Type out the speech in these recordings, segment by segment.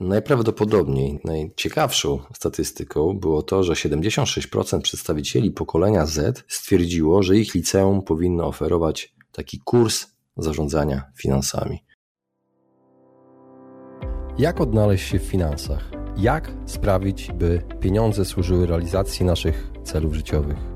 Najprawdopodobniej najciekawszą statystyką było to, że 76% przedstawicieli pokolenia Z stwierdziło, że ich liceum powinno oferować taki kurs zarządzania finansami. Jak odnaleźć się w finansach? Jak sprawić, by pieniądze służyły realizacji naszych celów życiowych?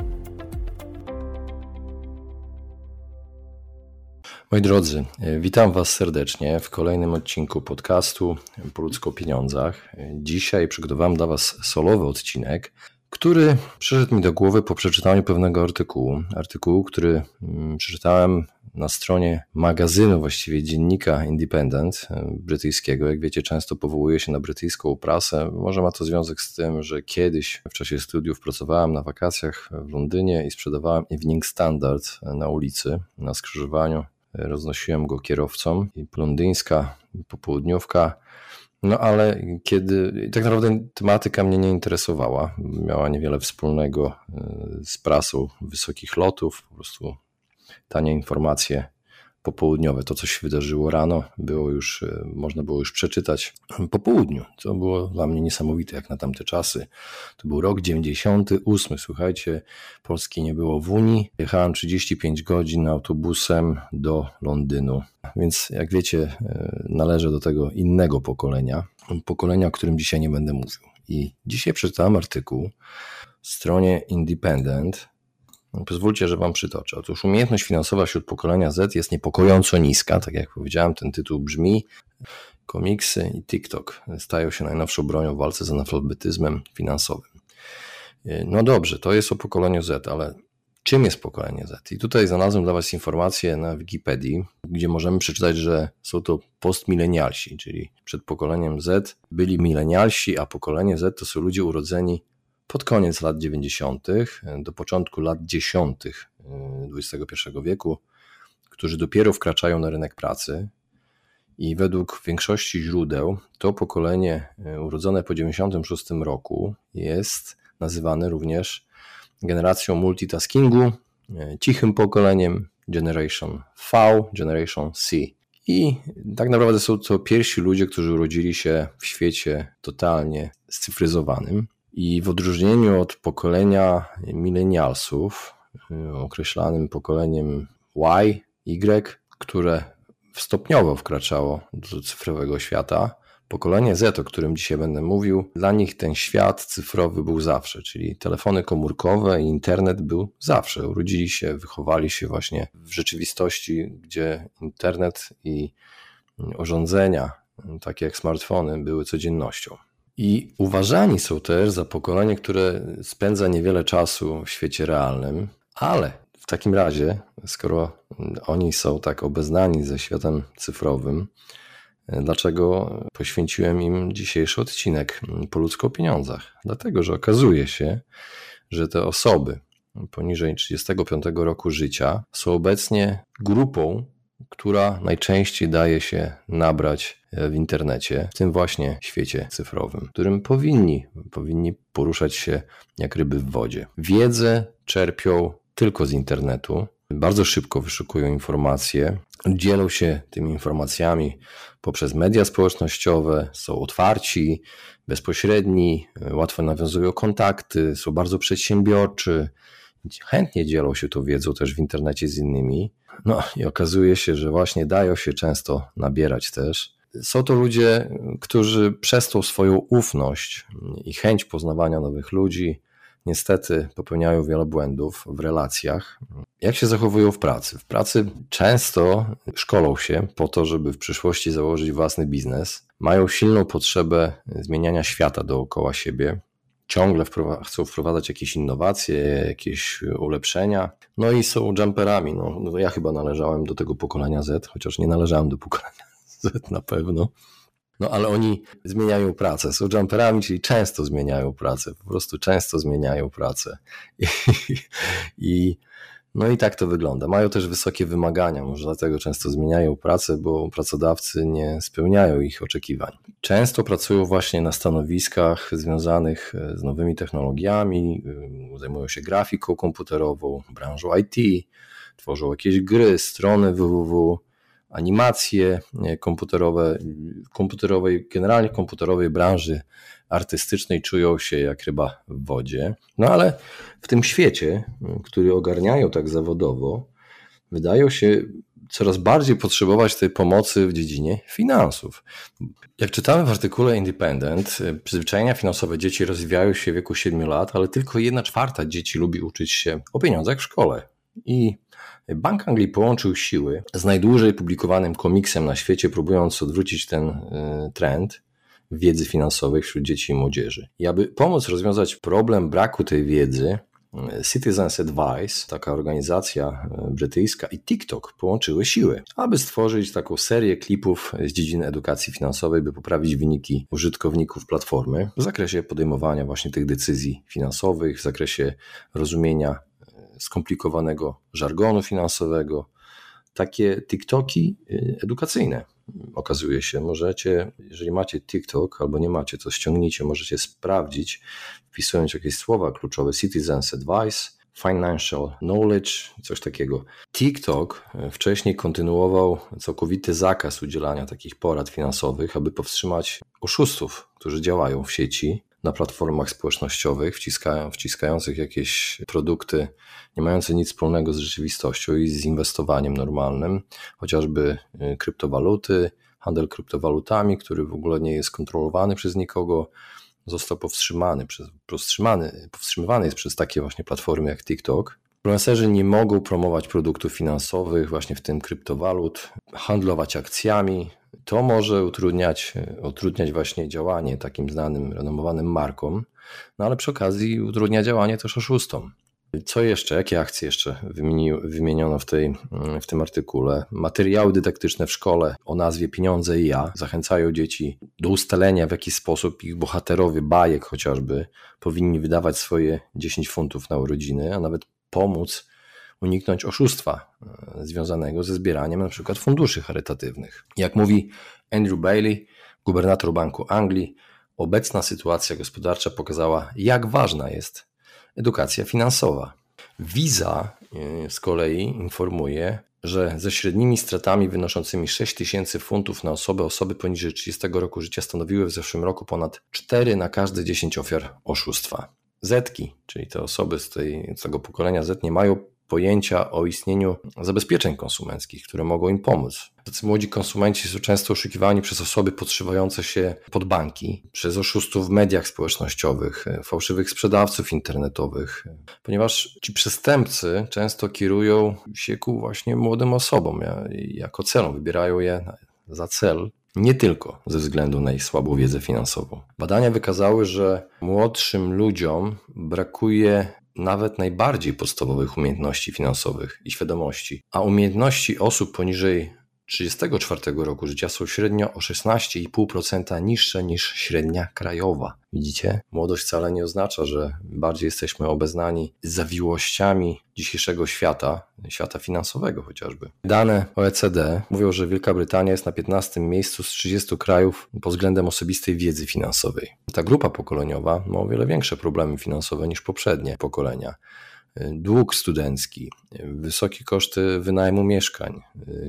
Moi drodzy, witam Was serdecznie w kolejnym odcinku podcastu Po ludzku o pieniądzach. Dzisiaj przygotowałem dla Was solowy odcinek, który przyszedł mi do głowy po przeczytaniu pewnego artykułu. Artykułu, który mm, przeczytałem na stronie magazynu, właściwie dziennika Independent e, brytyjskiego. Jak wiecie, często powołuje się na brytyjską prasę. Może ma to związek z tym, że kiedyś w czasie studiów pracowałem na wakacjach w Londynie i sprzedawałem Evening Standard na ulicy, na skrzyżowaniu. Roznosiłem go kierowcom i londyńska popołudniówka. No ale kiedy tak naprawdę tematyka mnie nie interesowała, miała niewiele wspólnego e, z prasą wysokich lotów, po prostu tanie informacje popołudniowe. To, co się wydarzyło rano, było już, e, można było już przeczytać po południu. To było dla mnie niesamowite, jak na tamte czasy. To był rok 98, słuchajcie, Polski nie było w Unii. Jechałem 35 godzin autobusem do Londynu. Więc jak wiecie, e, należę do tego innego pokolenia, pokolenia, o którym dzisiaj nie będę mówił. I dzisiaj przeczytałem artykuł w stronie Independent, pozwólcie, że Wam przytoczę. Otóż umiejętność finansowa wśród pokolenia Z jest niepokojąco niska. Tak jak powiedziałem, ten tytuł brzmi. Komiksy i TikTok stają się najnowszą bronią w walce z analfabetyzmem finansowym. No dobrze, to jest o pokoleniu Z, ale czym jest pokolenie Z? I tutaj znalazłem dla Was informacje na Wikipedii, gdzie możemy przeczytać, że są to postmilenialsi, czyli przed pokoleniem Z byli milenialsi, a pokolenie Z to są ludzie urodzeni pod koniec lat 90. do początku lat 10. XXI wieku, którzy dopiero wkraczają na rynek pracy. I według większości źródeł to pokolenie e, urodzone po 96 roku jest nazywane również generacją multitaskingu, e, cichym pokoleniem Generation V, Generation C. I tak naprawdę są to pierwsi ludzie, którzy urodzili się w świecie totalnie scyfryzowanym. I w odróżnieniu od pokolenia milenialsów, y, określanym pokoleniem Y, Y, które stopniowo wkraczało do cyfrowego świata, pokolenie Z, o którym dzisiaj będę mówił, dla nich ten świat cyfrowy był zawsze, czyli telefony komórkowe i internet był zawsze. Urodzili się, wychowali się właśnie w rzeczywistości, gdzie internet i urządzenia, takie jak smartfony, były codziennością. I uważani są też za pokolenie, które spędza niewiele czasu w świecie realnym, ale w takim razie, skoro oni są tak obeznani ze światem cyfrowym, dlaczego poświęciłem im dzisiejszy odcinek po ludzko pieniądzach? Dlatego, że okazuje się, że te osoby poniżej 35 roku życia są obecnie grupą która najczęściej daje się nabrać e, w internecie, w tym właśnie świecie cyfrowym, którym powinni, powinni poruszać się jak ryby w wodzie. Wiedzę czerpią tylko z internetu, bardzo szybko wyszukują informacje, dzielą się tymi informacjami poprzez media społecznościowe, są otwarci, bezpośredni, e, łatwo nawiązują kontakty, są bardzo przedsiębiorczy, chętnie dzielą się tą wiedzą też w internecie z innymi. No i okazuje się, że właśnie dają się często nabierać też. Są to ludzie, którzy przez tą swoją ufność i chęć poznawania nowych ludzi niestety popełniają wiele błędów w relacjach. Jak się zachowują w pracy? W pracy często szkolą się po to, żeby w przyszłości założyć własny biznes. Mają silną potrzebę zmieniania świata dookoła siebie ciągle chcą wprowadzać jakieś innowacje, jakieś ulepszenia. No i są jumperami. No, no, ja chyba należałem do tego pokolenia Z, chociaż nie należałem do pokolenia Z na pewno. No ale oni zmieniają pracę. Są jumperami, czyli często zmieniają pracę. Po prostu często zmieniają pracę. I, i no i tak to wygląda. Mają też wysokie wymagania, może dlatego często zmieniają pracę, bo pracodawcy nie spełniają ich oczekiwań. Często pracują właśnie na stanowiskach związanych e, z nowymi technologiami, e, zajmują się grafiką komputerową, branżą IT, tworzą jakieś gry, strony www, animacje komputerowe, komputerowej, generalnie komputerowej branży artystycznej czują się jak ryba w wodzie. No ale w tym świecie, który ogarniają tak zawodowo, wydają się coraz bardziej potrzebować tej pomocy w dziedzinie finansów. Jak czytamy w artykule Independent, przyzwyczajenia finansowe dzieci rozwijają się w wieku 7 lat, ale tylko 1 czwarta dzieci lubi uczyć się o pieniądzach w szkole. I Bank Anglii połączył siły z najdłużej publikowanym komiksem na świecie, próbując odwrócić ten y, trend wiedzy finansowej wśród dzieci i młodzieży. I aby pomóc rozwiązać problem braku tej wiedzy, y, Citizens Advice, taka organizacja y, brytyjska i TikTok połączyły siły, aby stworzyć taką serię klipów z dziedziny edukacji finansowej, by poprawić wyniki użytkowników platformy w zakresie podejmowania właśnie tych decyzji finansowych, w zakresie rozumienia skomplikowanego żargonu finansowego. Takie TikToki y, edukacyjne okazuje się. Możecie, jeżeli macie TikTok albo nie macie, to ściągnijcie, możecie sprawdzić, wpisując jakieś słowa kluczowe Citizens Advice, Financial Knowledge, coś takiego. TikTok y, wcześniej kontynuował całkowity zakaz udzielania takich porad finansowych, aby powstrzymać oszustów, którzy działają w sieci na platformach społecznościowych, wciskają, wciskających jakieś produkty nie mające nic wspólnego z rzeczywistością i z inwestowaniem normalnym, chociażby y, kryptowaluty, handel kryptowalutami, który w ogóle nie jest kontrolowany przez nikogo, został powstrzymany, przez, powstrzymany, powstrzymywany jest przez takie właśnie platformy jak TikTok. Influencerzy nie mogą promować produktów finansowych, właśnie w tym kryptowalut, handlować akcjami, to może utrudniać, utrudniać właśnie działanie takim znanym, renomowanym markom, no ale przy okazji utrudnia działanie też oszustom. Co jeszcze? Jakie akcje jeszcze wymieniono w, tej, w tym artykule? Materiały dydaktyczne w szkole o nazwie Pieniądze i ja zachęcają dzieci do ustalenia, w jaki sposób ich bohaterowie bajek chociażby powinni wydawać swoje 10 funtów na urodziny, a nawet pomóc uniknąć oszustwa e, związanego ze zbieraniem przykład funduszy charytatywnych. Jak mówi Andrew Bailey, gubernator Banku Anglii, obecna sytuacja gospodarcza pokazała, jak ważna jest edukacja finansowa. Visa e, z kolei informuje, że ze średnimi stratami wynoszącymi 6 tysięcy funtów na osobę, osoby poniżej 30 roku życia stanowiły w zeszłym roku ponad 4 na każde 10 ofiar oszustwa. Zetki, czyli te osoby z, tej, z tego pokolenia Z nie mają pojęcia o istnieniu zabezpieczeń konsumenckich, które mogą im pomóc. Tacy młodzi konsumenci są często oszukiwani przez osoby podszywające się pod banki, przez oszustów w mediach społecznościowych, fałszywych sprzedawców internetowych, ponieważ ci przestępcy często kierują się ku właśnie młodym osobom jako celą, wybierają je za cel nie tylko ze względu na ich słabą wiedzę finansową. Badania wykazały, że młodszym ludziom brakuje nawet najbardziej podstawowych umiejętności finansowych i świadomości, a umiejętności osób poniżej 34 roku życia są średnio o 16,5% niższe niż średnia krajowa. Widzicie? Młodość wcale nie oznacza, że bardziej jesteśmy obeznani z zawiłościami dzisiejszego świata, świata finansowego chociażby. Dane OECD mówią, że Wielka Brytania jest na 15 miejscu z 30 krajów pod względem osobistej wiedzy finansowej. Ta grupa pokoleniowa ma o wiele większe problemy finansowe niż poprzednie pokolenia dług studencki, wysokie koszty wynajmu mieszkań,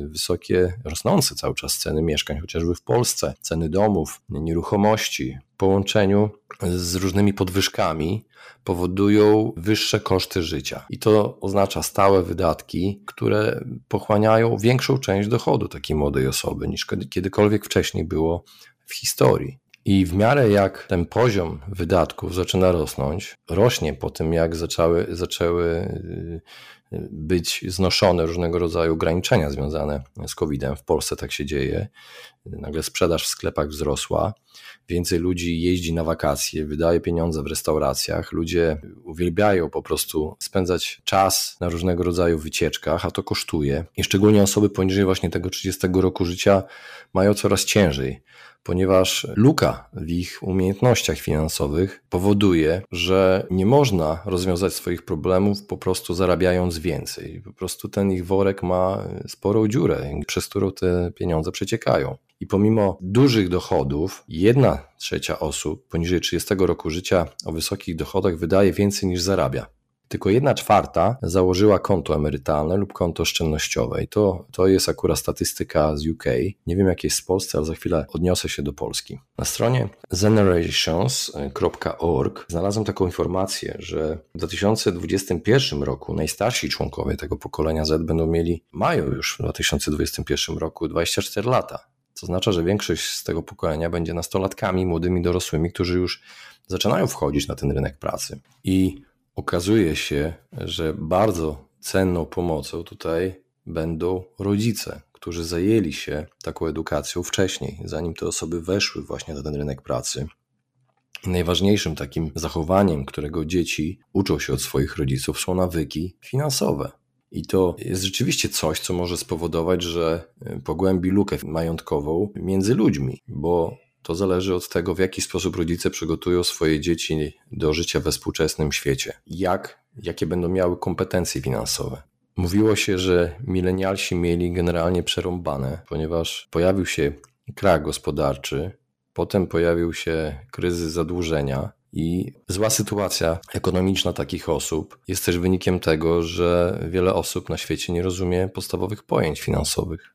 wysokie, rosnące cały czas ceny mieszkań, chociażby w Polsce, ceny domów, nieruchomości, w połączeniu z różnymi podwyżkami powodują wyższe koszty życia. I to oznacza stałe wydatki, które pochłaniają większą część dochodu takiej młodej osoby niż kiedykolwiek wcześniej było w historii. I w miarę jak ten poziom wydatków zaczyna rosnąć, rośnie po tym, jak zaczęły, zaczęły być znoszone różnego rodzaju ograniczenia związane z COVID-em. W Polsce tak się dzieje. Nagle sprzedaż w sklepach wzrosła, więcej ludzi jeździ na wakacje, wydaje pieniądze w restauracjach, ludzie uwielbiają po prostu spędzać czas na różnego rodzaju wycieczkach, a to kosztuje. I szczególnie osoby poniżej właśnie tego 30 roku życia mają coraz ciężej ponieważ luka w ich umiejętnościach finansowych powoduje, że nie można rozwiązać swoich problemów po prostu zarabiając więcej. Po prostu ten ich worek ma sporą dziurę, przez którą te pieniądze przeciekają. I pomimo dużych dochodów, jedna trzecia osób poniżej 30 roku życia o wysokich dochodach wydaje więcej niż zarabia tylko jedna czwarta założyła konto emerytalne lub konto oszczędnościowe. I to, to jest akurat statystyka z UK. Nie wiem, jak jest w Polsce, ale za chwilę odniosę się do Polski. Na stronie generations.org znalazłem taką informację, że w 2021 roku najstarsi członkowie tego pokolenia Z będą mieli, mają już w 2021 roku 24 lata. To oznacza, że większość z tego pokolenia będzie nastolatkami, młodymi dorosłymi, którzy już zaczynają wchodzić na ten rynek pracy. I okazuje się, że bardzo cenną pomocą tutaj będą rodzice, którzy zajęli się taką edukacją wcześniej, zanim te osoby weszły właśnie na ten rynek pracy. Najważniejszym takim zachowaniem, którego dzieci uczą się od swoich rodziców, są nawyki finansowe. I to jest rzeczywiście coś, co może spowodować, że pogłębi lukę majątkową między ludźmi, bo to zależy od tego, w jaki sposób rodzice przygotują swoje dzieci do życia we współczesnym świecie. Jak, jakie będą miały kompetencje finansowe. Mówiło się, że milenialsi mieli generalnie przerąbane, ponieważ pojawił się krach gospodarczy, potem pojawił się kryzys zadłużenia, i zła sytuacja ekonomiczna takich osób jest też wynikiem tego, że wiele osób na świecie nie rozumie podstawowych pojęć finansowych.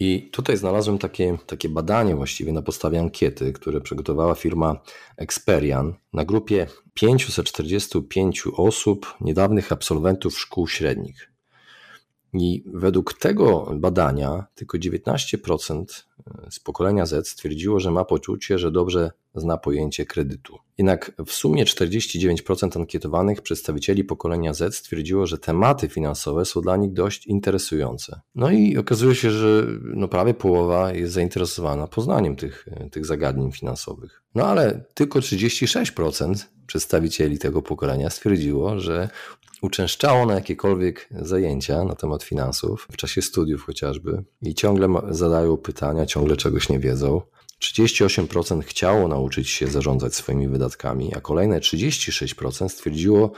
I tutaj znalazłem takie, takie badanie właściwie na podstawie ankiety, które przygotowała firma Experian na grupie 545 osób, niedawnych absolwentów szkół średnich. I według tego badania tylko 19% z pokolenia Z stwierdziło, że ma poczucie, że dobrze zna pojęcie kredytu. Jednak w sumie 49% ankietowanych przedstawicieli pokolenia Z stwierdziło, że tematy finansowe są dla nich dość interesujące. No i okazuje się, że no prawie połowa jest zainteresowana poznaniem tych, tych zagadnień finansowych. No ale tylko 36% przedstawicieli tego pokolenia stwierdziło, że uczęszczało na jakiekolwiek zajęcia na temat finansów, w czasie studiów chociażby, i ciągle zadają pytania, ciągle czegoś nie wiedzą. 38% chciało nauczyć się zarządzać swoimi wydatkami, a kolejne 36% stwierdziło,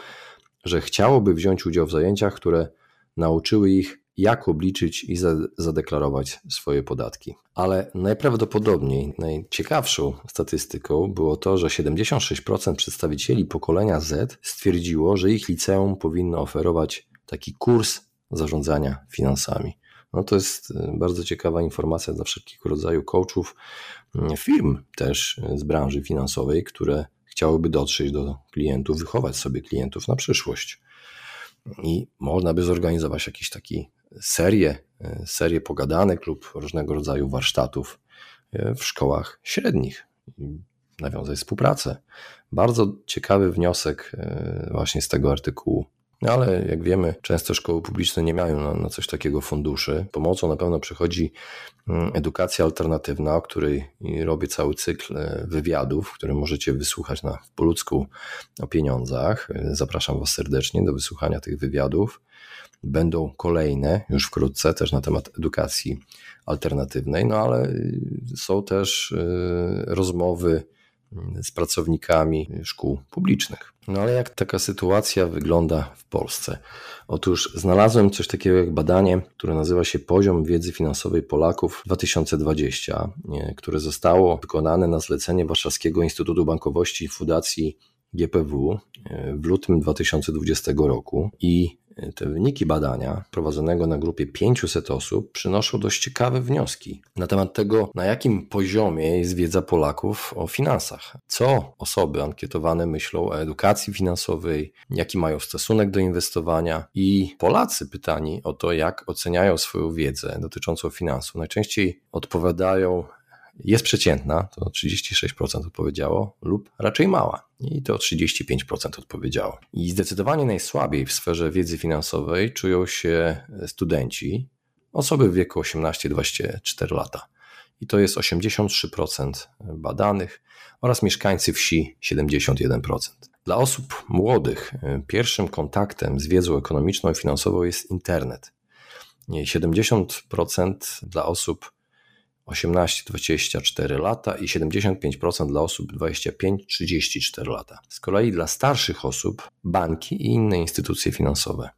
że chciałoby wziąć udział w zajęciach, które nauczyły ich, jak obliczyć i zadeklarować swoje podatki. Ale najprawdopodobniej najciekawszą statystyką było to, że 76% przedstawicieli pokolenia Z stwierdziło, że ich liceum powinno oferować taki kurs zarządzania finansami. No to jest y, bardzo ciekawa informacja dla wszelkiego rodzaju coachów, y, firm też y, z branży finansowej, które chciałyby dotrzeć do klientów, wychować sobie klientów na przyszłość. I można by zorganizować jakiś taki serię, serię pogadanek lub różnego rodzaju warsztatów w szkołach średnich. Nawiązać współpracę. Bardzo ciekawy wniosek właśnie z tego artykułu. No ale jak wiemy, często szkoły publiczne nie mają na, na, coś takiego funduszy. Pomocą na pewno przychodzi mm, edukacja alternatywna, o której robię cały cykl e, wywiadów, które możecie wysłuchać na po ludzku o pieniądzach. E, zapraszam Was serdecznie do wysłuchania tych wywiadów. Będą kolejne już wkrótce też na temat edukacji alternatywnej, no ale e, są też rozmowy z pracownikami szkół publicznych. No ale jak taka sytuacja wygląda w Polsce? Otóż znalazłem coś takiego jak badanie, które nazywa się Poziom Wiedzy Finansowej Polaków 2020, które zostało wykonane na zlecenie Warszawskiego Instytutu Bankowości i Fundacji GPW w lutym 2020 roku i te wyniki badania prowadzonego na grupie 500 osób przynoszą dość ciekawe wnioski na temat tego, na jakim poziomie jest wiedza Polaków o finansach. Co osoby ankietowane myślą o edukacji finansowej, jaki mają stosunek do inwestowania i Polacy pytani o to, jak oceniają swoją wiedzę dotyczącą finansów. Najczęściej odpowiadają jest przeciętna, to 36% odpowiedziało, lub raczej mała, i to 35% odpowiedziało. I zdecydowanie najsłabiej w sferze wiedzy finansowej czują się studenci, osoby w wieku 18-24 lata. I to jest 83% badanych oraz mieszkańcy wsi 71%. Dla osób młodych pierwszym kontaktem z wiedzą ekonomiczną i finansową jest internet. 70% dla osób 18-24 lata i 75% dla osób 25-34 lata. Z kolei dla starszych osób banki i inne instytucje finansowe.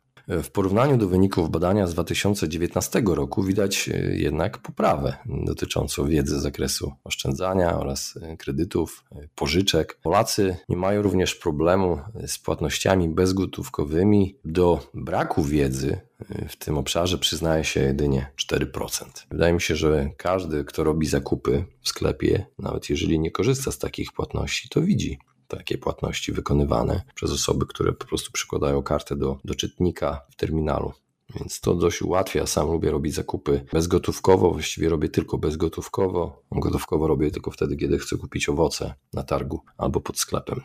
W porównaniu do wyników badania z 2019 roku widać e, jednak poprawę dotyczącą wiedzy z zakresu oszczędzania oraz e, kredytów, e, pożyczek. Polacy nie mają również problemu z płatnościami bezgotówkowymi. Do braku wiedzy w tym obszarze przyznaje się jedynie 4%. Wydaje mi się, że każdy, kto robi zakupy w sklepie, nawet jeżeli nie korzysta z takich płatności, to widzi takie płatności wykonywane przez osoby, które po prostu przykładają kartę do, do czytnika w terminalu. Więc to dość ułatwia. Sam lubię robić zakupy bezgotówkowo, właściwie robię tylko bezgotówkowo. Gotówkowo robię tylko wtedy, kiedy chcę kupić owoce na targu albo pod sklepem.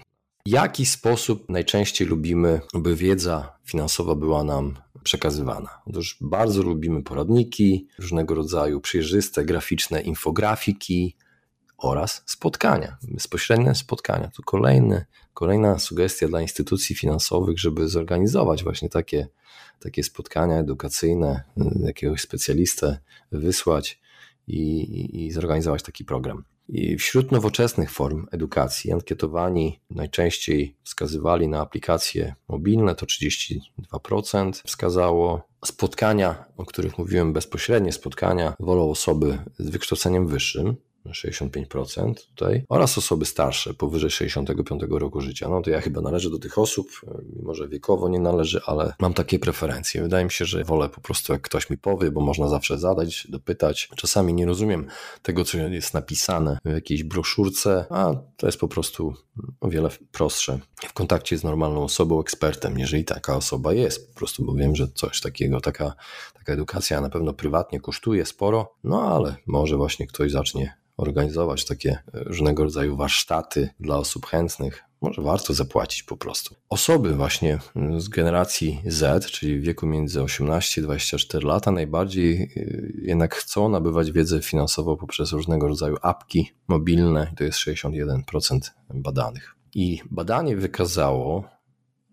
W jaki sposób najczęściej lubimy, by wiedza finansowa była nam przekazywana? Otóż bardzo lubimy poradniki, różnego rodzaju przejrzyste, graficzne infografiki, oraz spotkania, bezpośrednie spotkania. To kolejny, kolejna sugestia dla instytucji finansowych, żeby zorganizować właśnie takie, takie spotkania edukacyjne, jakiegoś specjalistę wysłać i, i zorganizować taki program. I wśród nowoczesnych form edukacji ankietowani najczęściej wskazywali na aplikacje mobilne, to 32% wskazało. Spotkania, o których mówiłem bezpośrednie, spotkania wolą osoby z wykształceniem wyższym, 65% tutaj, oraz osoby starsze, powyżej 65 roku życia. No to ja chyba należę do tych osób, mimo że wiekowo nie należy, ale mam takie preferencje. Wydaje mi się, że wolę po prostu, jak ktoś mi powie, bo można zawsze zadać, dopytać. Czasami nie rozumiem tego, co jest napisane w jakiejś broszurce, a to jest po prostu o wiele prostsze w kontakcie z normalną osobą, ekspertem, jeżeli taka osoba jest, po prostu, bo wiem, że coś takiego, taka, taka edukacja na pewno prywatnie kosztuje sporo, no ale może właśnie ktoś zacznie organizować takie różnego rodzaju warsztaty dla osób chętnych. Może warto zapłacić po prostu. Osoby właśnie z generacji Z, czyli w wieku między 18 a 24 lata, najbardziej y, jednak chcą nabywać wiedzę finansową poprzez różnego rodzaju apki mobilne. To jest 61% badanych. I badanie wykazało,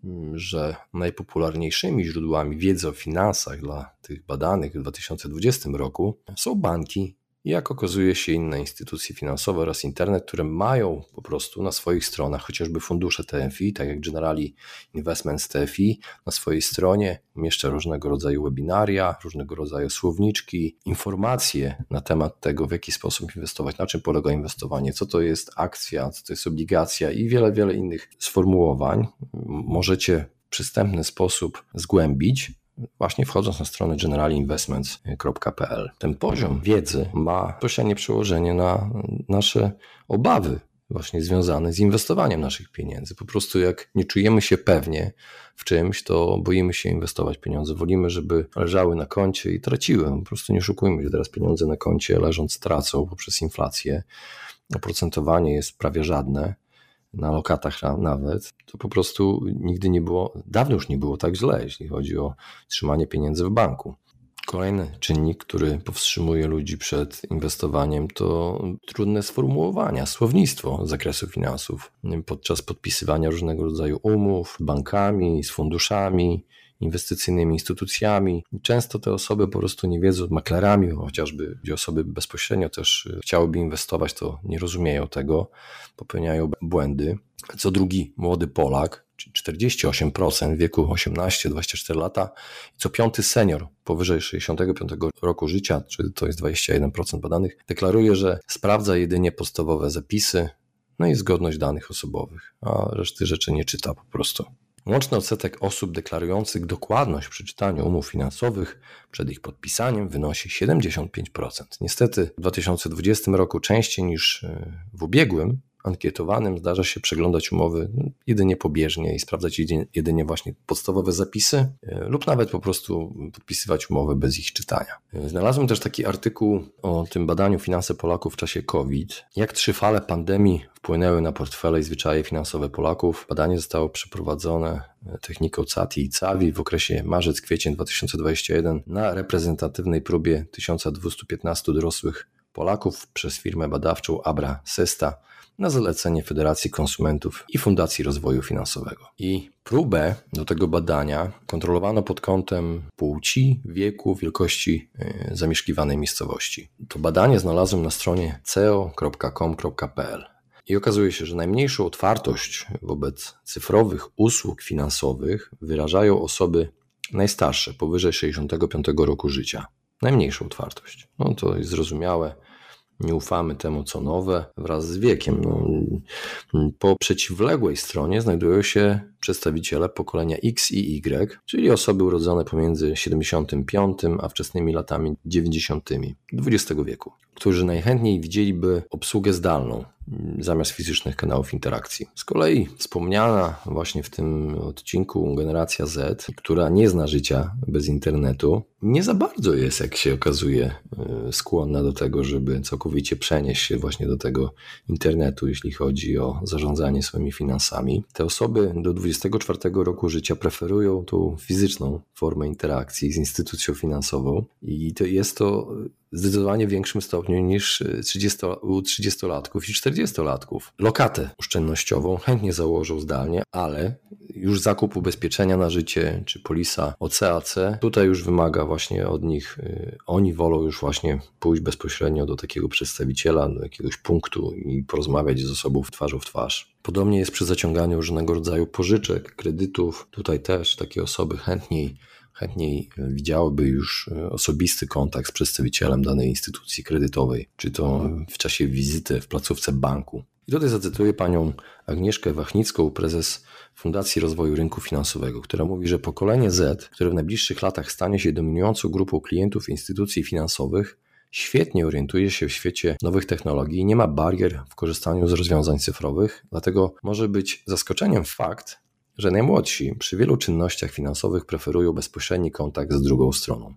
mm, że najpopularniejszymi źródłami wiedzy o finansach dla tych badanych w 2020 roku są banki jak okazuje się inne instytucje finansowe oraz internet, które mają po prostu na swoich stronach chociażby fundusze TFI, tak jak Generali Investments TFI, na swojej stronie umieszcza różnego rodzaju webinaria, różnego rodzaju słowniczki, informacje na temat tego, w jaki sposób inwestować, na czym polega inwestowanie, co to jest akcja, co to jest obligacja i wiele, wiele innych sformułowań. Możecie w przystępny sposób zgłębić właśnie wchodząc na stronę generalinvestments.pl. Ten poziom wiedzy ma bezpośrednie przełożenie na nasze obawy właśnie związane z inwestowaniem naszych pieniędzy. Po prostu jak nie czujemy się pewnie w czymś, to boimy się inwestować pieniądze. Wolimy, żeby leżały na koncie i traciły. Po prostu nie oszukujmy się, teraz pieniądze na koncie leżąc tracą poprzez inflację. Oprocentowanie jest prawie żadne na lokatach nawet, to po prostu nigdy nie było, dawno już nie było tak źle, jeśli chodzi o trzymanie pieniędzy w banku. Kolejny czynnik, który powstrzymuje ludzi przed inwestowaniem, to trudne sformułowania, słownictwo z zakresu finansów. Podczas podpisywania różnego rodzaju umów, bankami, z funduszami, inwestycyjnymi instytucjami. Często te osoby po prostu nie wiedzą, maklerami, chociażby gdzie osoby bezpośrednio też y, chciałyby inwestować, to nie rozumieją tego, popełniają błędy. Co drugi młody Polak, czyli 48% w wieku 18-24 lata, i co piąty senior powyżej 65 roku życia, czyli to jest 21% badanych, deklaruje, że sprawdza jedynie podstawowe zapisy, no i zgodność danych osobowych, a reszty rzeczy nie czyta po prostu. Łączny odsetek osób deklarujących dokładność przy czytaniu umów finansowych przed ich podpisaniem wynosi 75%. Niestety w 2020 roku częściej niż e, w ubiegłym, ankietowanym zdarza się przeglądać umowy jedynie pobieżnie i sprawdzać jedynie właśnie podstawowe zapisy, e, lub nawet po prostu podpisywać umowy bez ich czytania. E, znalazłem też taki artykuł o tym badaniu finanse Polaków w czasie COVID. Jak trzy fale pandemii wpłynęły na portfele i zwyczaje finansowe Polaków. Badanie zostało przeprowadzone e, techniką CATI i CAVI w okresie marzec-kwiecień 2021 na reprezentatywnej próbie 1215 dorosłych Polaków przez firmę badawczą Abra Sesta na zalecenie Federacji Konsumentów i Fundacji Rozwoju Finansowego. I próbę do tego badania kontrolowano pod kątem płci, wieku, wielkości e, zamieszkiwanej miejscowości. To badanie znalazłem na stronie ceo.com.pl. I okazuje się, że najmniejszą otwartość wobec cyfrowych usług finansowych wyrażają osoby najstarsze, powyżej 65 roku życia. Najmniejszą otwartość. No to jest zrozumiałe nie ufamy temu, co nowe, wraz z wiekiem. No, po przeciwległej stronie znajdują się przedstawiciele pokolenia X i Y, czyli osoby urodzone pomiędzy 75 a wczesnymi latami 90. XX wieku, którzy najchętniej widzieliby obsługę zdalną, zamiast fizycznych kanałów interakcji. Z kolei wspomniana właśnie w tym odcinku generacja Z, która nie zna życia bez internetu, nie za bardzo jest, jak się okazuje, e, skłonna do tego, żeby całkowicie przenieść się właśnie do tego internetu, jeśli chodzi o zarządzanie swoimi finansami. Te osoby do 24 roku życia preferują tą fizyczną formę interakcji z instytucją finansową i to jest to zdecydowanie większym stopniu niż 30, u 30-latków i 40-latków. Lokatę oszczędnościową chętnie założą zdalnie, ale już zakup ubezpieczenia na życie czy polisa OCAC tutaj już wymaga właśnie od nich, y, oni wolą już właśnie pójść bezpośrednio do takiego przedstawiciela, do jakiegoś punktu i porozmawiać z osobą w twarzą w twarz. Podobnie jest przy zaciąganiu różnego rodzaju pożyczek, kredytów. Tutaj też takie osoby chętniej chętniej widziałyby już e, osobisty kontakt z przedstawicielem danej instytucji kredytowej, czy to w czasie wizyty w placówce banku. I tutaj zacytuję panią Agnieszkę Wachnicką, prezes Fundacji Rozwoju Rynku Finansowego, która mówi, że pokolenie Z, które w najbliższych latach stanie się dominującą grupą klientów instytucji finansowych, świetnie orientuje się w świecie nowych technologii i nie ma barier w korzystaniu z rozwiązań cyfrowych, dlatego może być zaskoczeniem fakt, że najmłodsi przy wielu czynnościach finansowych preferują bezpośredni kontakt z drugą stroną.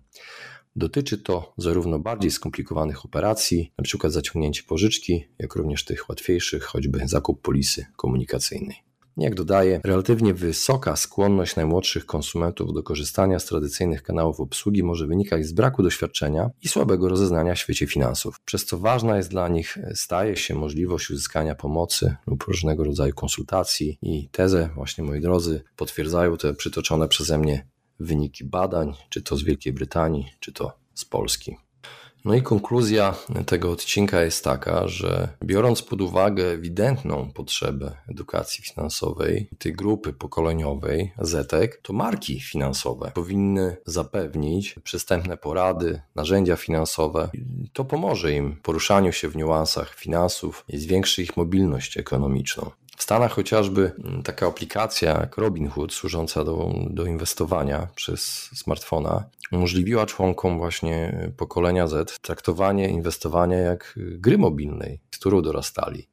Dotyczy to zarówno bardziej skomplikowanych operacji, np. zaciągnięcie pożyczki, jak również tych łatwiejszych, choćby zakup polisy komunikacyjnej. Jak dodaje, relatywnie wysoka skłonność najmłodszych konsumentów do korzystania z tradycyjnych kanałów obsługi może wynikać z braku doświadczenia i słabego rozeznania w świecie finansów, przez co ważna jest dla nich staje się możliwość uzyskania pomocy lub różnego rodzaju konsultacji i tezę, właśnie moi drodzy, potwierdzają te przytoczone przeze mnie wyniki badań, czy to z Wielkiej Brytanii, czy to z Polski. No i konkluzja tego odcinka jest taka, że biorąc pod uwagę ewidentną potrzebę edukacji finansowej tej grupy pokoleniowej ZETEK, to marki finansowe powinny zapewnić przystępne porady, narzędzia finansowe. To pomoże im w poruszaniu się w niuansach finansów i zwiększy ich mobilność ekonomiczną. W Stanach chociażby mm, taka aplikacja jak Robinhood, służąca do, do inwestowania przez smartfona, umożliwiła członkom właśnie pokolenia Z traktowanie inwestowania jak gry mobilnej, z którą dorastali.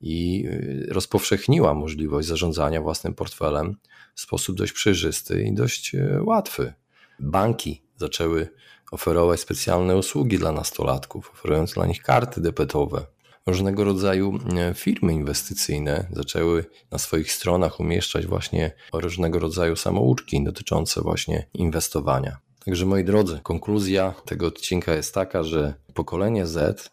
I y, rozpowszechniła możliwość zarządzania własnym portfelem w sposób dość przejrzysty i dość łatwy. Banki zaczęły oferować specjalne usługi dla nastolatków, oferując dla nich karty debetowe, różnego rodzaju e, firmy inwestycyjne zaczęły na swoich stronach umieszczać właśnie różnego rodzaju samouczki dotyczące właśnie inwestowania. Także moi drodzy, konkluzja tego odcinka jest taka, że pokolenie Z,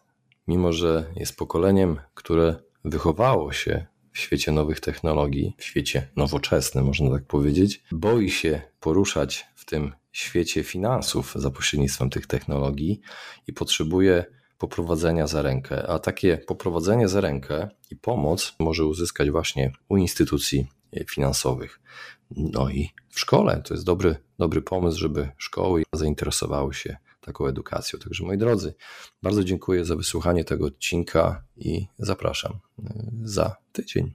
mimo że jest pokoleniem, które wychowało się w świecie nowych technologii, w świecie nowoczesnym, można tak powiedzieć, boi się poruszać w tym świecie finansów za pośrednictwem tych technologii i potrzebuje poprowadzenia za rękę, a takie poprowadzenie za rękę i pomoc może uzyskać właśnie u instytucji finansowych. No i w szkole to jest dobry, dobry pomysł, żeby szkoły zainteresowały się taką edukacją. Także moi drodzy, bardzo dziękuję za wysłuchanie tego odcinka i zapraszam e, za tydzień.